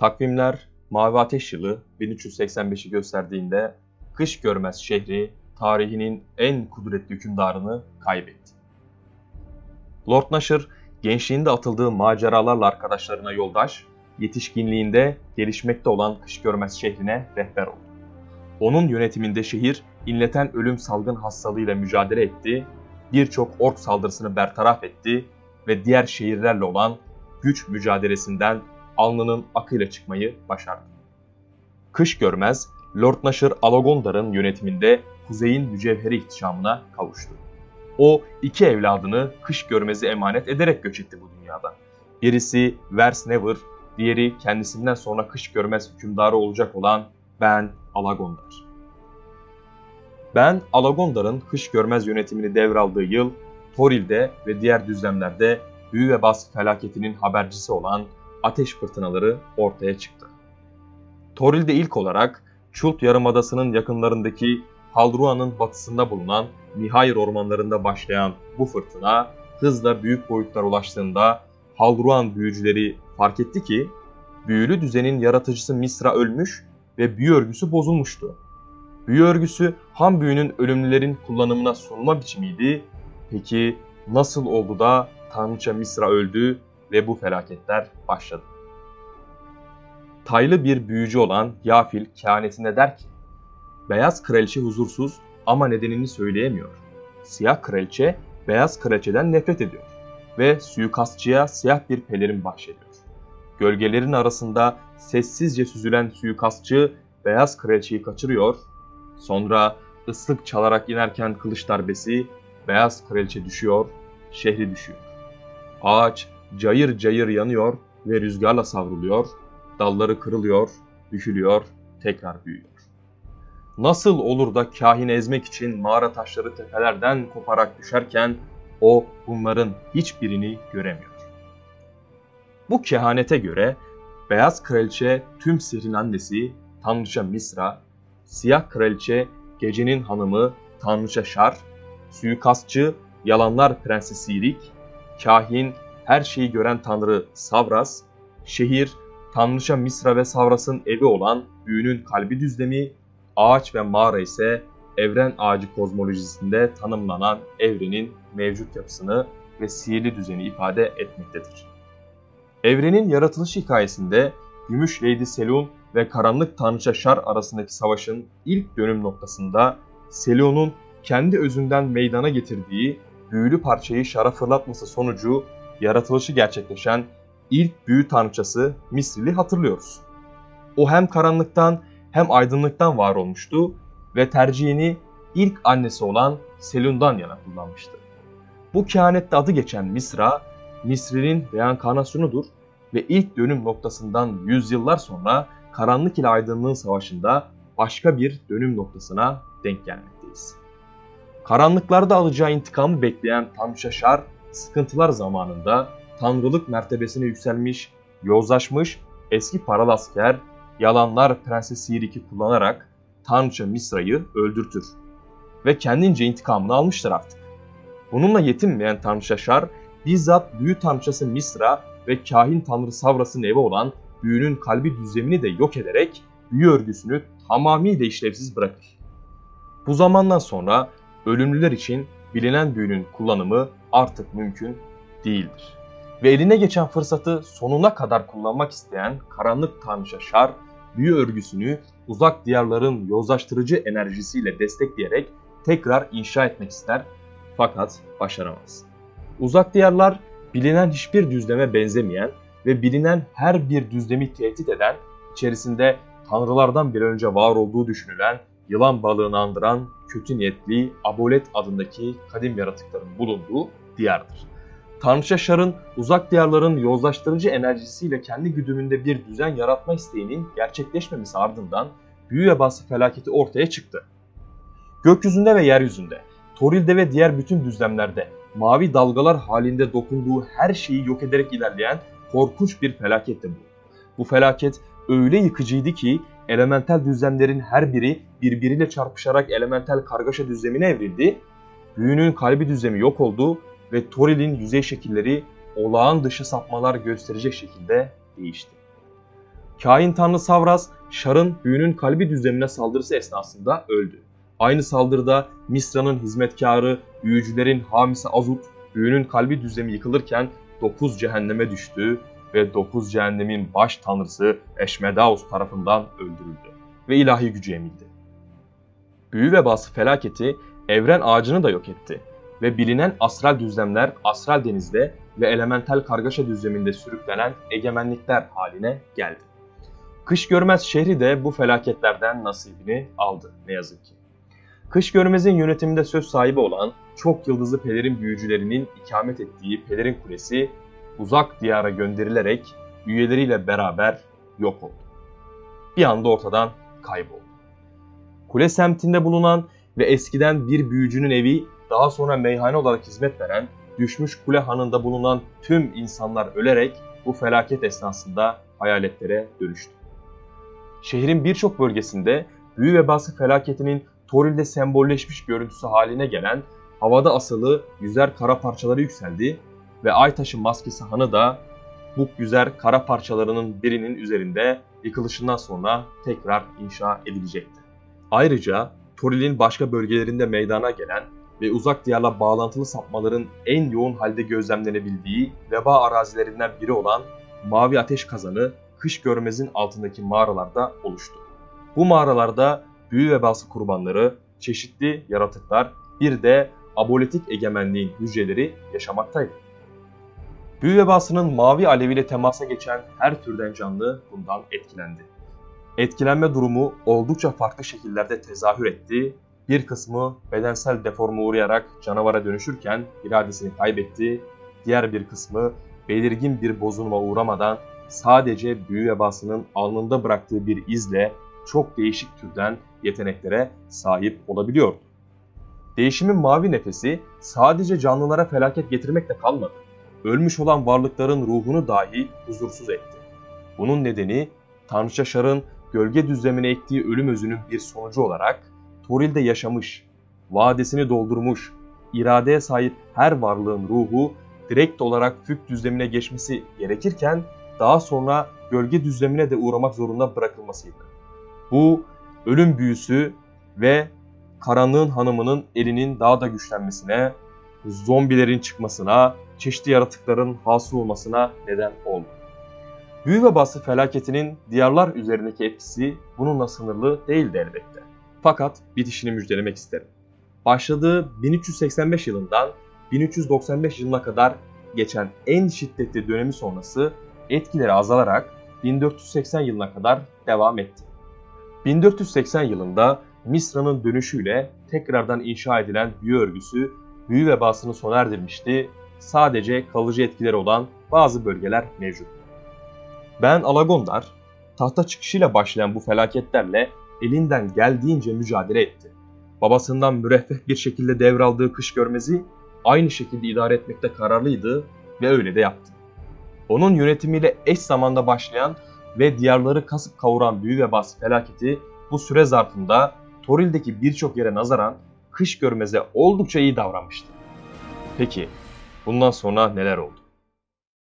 Takvimler Mavi Ateş yılı 1385'i gösterdiğinde kış görmez şehri tarihinin en kudretli hükümdarını kaybetti. Lord Nasher gençliğinde atıldığı maceralarla arkadaşlarına yoldaş, yetişkinliğinde gelişmekte olan kış görmez şehrine rehber oldu. Onun yönetiminde şehir inleten ölüm salgın hastalığıyla mücadele etti, birçok ork saldırısını bertaraf etti ve diğer şehirlerle olan güç mücadelesinden alnının akıyla çıkmayı başardı. Kış görmez, Lord Nasher Alagondar'ın yönetiminde kuzeyin mücevheri ihtişamına kavuştu. O iki evladını kış görmezi emanet ederek göç etti bu dünyada. Birisi Vers Never, diğeri kendisinden sonra kış görmez hükümdarı olacak olan Ben Alagondar. Ben Alagondar'ın kış görmez yönetimini devraldığı yıl Toril'de ve diğer düzlemlerde büyü ve baskı felaketinin habercisi olan ateş fırtınaları ortaya çıktı. Toril'de ilk olarak Çult Yarımadası'nın yakınlarındaki Haldruan'ın batısında bulunan Mihail ormanlarında başlayan bu fırtına hızla büyük boyutlara ulaştığında Haldruan büyücüleri fark etti ki büyülü düzenin yaratıcısı Misra ölmüş ve büyü örgüsü bozulmuştu. Büyü örgüsü ham büyünün ölümlülerin kullanımına sunma biçimiydi. Peki nasıl oldu da Tanrıça Misra öldü ve bu felaketler başladı? Taylı bir büyücü olan Yafil kehanetinde der ki, Beyaz kraliçe huzursuz ama nedenini söyleyemiyor. Siyah kraliçe beyaz kraliçeden nefret ediyor ve suikastçıya siyah bir pelerin bahşediyor. Gölgelerin arasında sessizce süzülen suikastçı beyaz kraliçeyi kaçırıyor. Sonra ıslık çalarak inerken kılıç darbesi beyaz kraliçe düşüyor, şehri düşüyor. Ağaç cayır cayır yanıyor ve rüzgarla savruluyor. Dalları kırılıyor, bükülüyor, tekrar büyüyor. Nasıl olur da kahini ezmek için mağara taşları tepelerden koparak düşerken o bunların hiçbirini göremiyor. Bu kehanete göre Beyaz Kraliçe tüm sihrin annesi Tanrıça Misra, Siyah Kraliçe gecenin hanımı Tanrıça Şar, suikastçı Yalanlar Prensesi Irik, kahin her şeyi gören Tanrı Savras, şehir Tanrıça Misra ve Savras'ın evi olan büyünün kalbi düzlemi, ağaç ve mağara ise evren ağacı kozmolojisinde tanımlanan evrenin mevcut yapısını ve sihirli düzeni ifade etmektedir. Evrenin yaratılış hikayesinde Gümüş Lady Selun ve Karanlık Tanrıça Şar arasındaki savaşın ilk dönüm noktasında Selun'un kendi özünden meydana getirdiği büyülü parçayı şara fırlatması sonucu yaratılışı gerçekleşen ilk büyü tanrıçası Misril'i hatırlıyoruz. O hem karanlıktan hem aydınlıktan var olmuştu ve tercihini ilk annesi olan Selun'dan yana kullanmıştı. Bu kehanette adı geçen Misra, Misri'nin reenkarnasyonudur ve ilk dönüm noktasından yüzyıllar sonra karanlık ile aydınlığın savaşında başka bir dönüm noktasına denk gelmekteyiz. Karanlıklarda alacağı intikamı bekleyen Tanrıça Şar, sıkıntılar zamanında tanrılık mertebesine yükselmiş, yozlaşmış eski paralı asker yalanlar Prenses Sirik'i kullanarak Tanrıça Misra'yı öldürtür ve kendince intikamını almıştır artık. Bununla yetinmeyen Tanrıça Şar bizzat büyü tanrıçası Misra ve kahin tanrı Savras'ın evi olan büyünün kalbi düzlemini de yok ederek büyü örgüsünü tamamıyla işlevsiz bırakır. Bu zamandan sonra ölümlüler için bilinen büyünün kullanımı artık mümkün değildir. Ve eline geçen fırsatı sonuna kadar kullanmak isteyen karanlık tanrıça Şar, büyü örgüsünü uzak diyarların yozlaştırıcı enerjisiyle destekleyerek tekrar inşa etmek ister fakat başaramaz. Uzak diyarlar bilinen hiçbir düzleme benzemeyen ve bilinen her bir düzlemi tehdit eden, içerisinde tanrılardan bir önce var olduğu düşünülen yılan balığını andıran kötü niyetli Abolet adındaki kadim yaratıkların bulunduğu diyardır. Tanrıça Şar'ın uzak diyarların yozlaştırıcı enerjisiyle kendi güdümünde bir düzen yaratma isteğinin gerçekleşmemesi ardından büyü ve baskı felaketi ortaya çıktı. Gökyüzünde ve yeryüzünde, Toril'de ve diğer bütün düzlemlerde mavi dalgalar halinde dokunduğu her şeyi yok ederek ilerleyen korkunç bir felaketti bu. Bu felaket öyle yıkıcıydı ki elementel düzlemlerin her biri birbiriyle çarpışarak elementel kargaşa düzlemine evrildi. Büyünün kalbi düzlemi yok oldu ve Toril'in yüzey şekilleri olağan dışı sapmalar gösterecek şekilde değişti. Kain tanrı Savras, Şar'ın büyünün kalbi düzlemine saldırısı esnasında öldü. Aynı saldırıda Misra'nın hizmetkarı, büyücülerin hamisi Azut, büyünün kalbi düzlemi yıkılırken 9 cehenneme düştü ve 9 cehennemin baş tanrısı Eşmedaus tarafından öldürüldü ve ilahi gücü emildi. Büyü vebası felaketi evren ağacını da yok etti ve bilinen astral düzlemler astral denizde ve elemental kargaşa düzleminde sürüklenen egemenlikler haline geldi. Kış görmez şehri de bu felaketlerden nasibini aldı ne yazık ki. Kış görmezin yönetiminde söz sahibi olan çok yıldızlı pelerin büyücülerinin ikamet ettiği pelerin kulesi uzak diyara gönderilerek üyeleriyle beraber yok oldu. Bir anda ortadan kayboldu. Kule semtinde bulunan ve eskiden bir büyücünün evi daha sonra meyhane olarak hizmet veren düşmüş kule hanında bulunan tüm insanlar ölerek bu felaket esnasında hayaletlere dönüştü. Şehrin birçok bölgesinde büyü vebası felaketinin Toril'de sembolleşmiş görüntüsü haline gelen havada asılı yüzer kara parçaları yükseldi ve Aytaş'ın maskesi hanı da bu yüzer kara parçalarının birinin üzerinde yıkılışından sonra tekrar inşa edilecekti. Ayrıca Toril'in başka bölgelerinde meydana gelen ve uzak diyarla bağlantılı sapmaların en yoğun halde gözlemlenebildiği veba arazilerinden biri olan Mavi Ateş Kazanı kış görmezin altındaki mağaralarda oluştu. Bu mağaralarda büyü vebası kurbanları, çeşitli yaratıklar, bir de abolitik egemenliğin hücreleri yaşamaktaydı. Büyü vebasının mavi aleviyle temasa geçen her türden canlı bundan etkilendi. Etkilenme durumu oldukça farklı şekillerde tezahür etti. Bir kısmı bedensel deforma uğrayarak canavara dönüşürken iradesini kaybetti. Diğer bir kısmı belirgin bir bozulma uğramadan sadece büyü vebasının alnında bıraktığı bir izle çok değişik türden yeteneklere sahip olabiliyordu. Değişimin mavi nefesi sadece canlılara felaket getirmekle kalmadı. Ölmüş olan varlıkların ruhunu dahi huzursuz etti. Bunun nedeni Tanrıça Şar'ın gölge düzlemine ektiği ölüm özünün bir sonucu olarak Toril'de yaşamış, vadesini doldurmuş, iradeye sahip her varlığın ruhu direkt olarak fük düzlemine geçmesi gerekirken daha sonra gölge düzlemine de uğramak zorunda bırakılmasıydı. Bu ölüm büyüsü ve karanlığın hanımının elinin daha da güçlenmesine, zombilerin çıkmasına, çeşitli yaratıkların hasıl olmasına neden oldu. Büyü vebası felaketinin diyarlar üzerindeki etkisi bununla sınırlı değildi elbette. Fakat bitişini müjdelemek isterim. Başladığı 1385 yılından 1395 yılına kadar geçen en şiddetli dönemi sonrası etkileri azalarak 1480 yılına kadar devam etti. 1480 yılında Misra'nın dönüşüyle tekrardan inşa edilen büyü örgüsü büyü vebasını sona erdirmişti. Sadece kalıcı etkileri olan bazı bölgeler mevcut. Ben Alagondar, tahta çıkışıyla başlayan bu felaketlerle elinden geldiğince mücadele etti. Babasından müreffeh bir şekilde devraldığı kış görmezi aynı şekilde idare etmekte kararlıydı ve öyle de yaptı. Onun yönetimiyle eş zamanda başlayan ve diyarları kasıp kavuran büyü vebası felaketi bu süre zarfında Toril'deki birçok yere nazaran kış görmeze oldukça iyi davranmıştı. Peki bundan sonra neler oldu?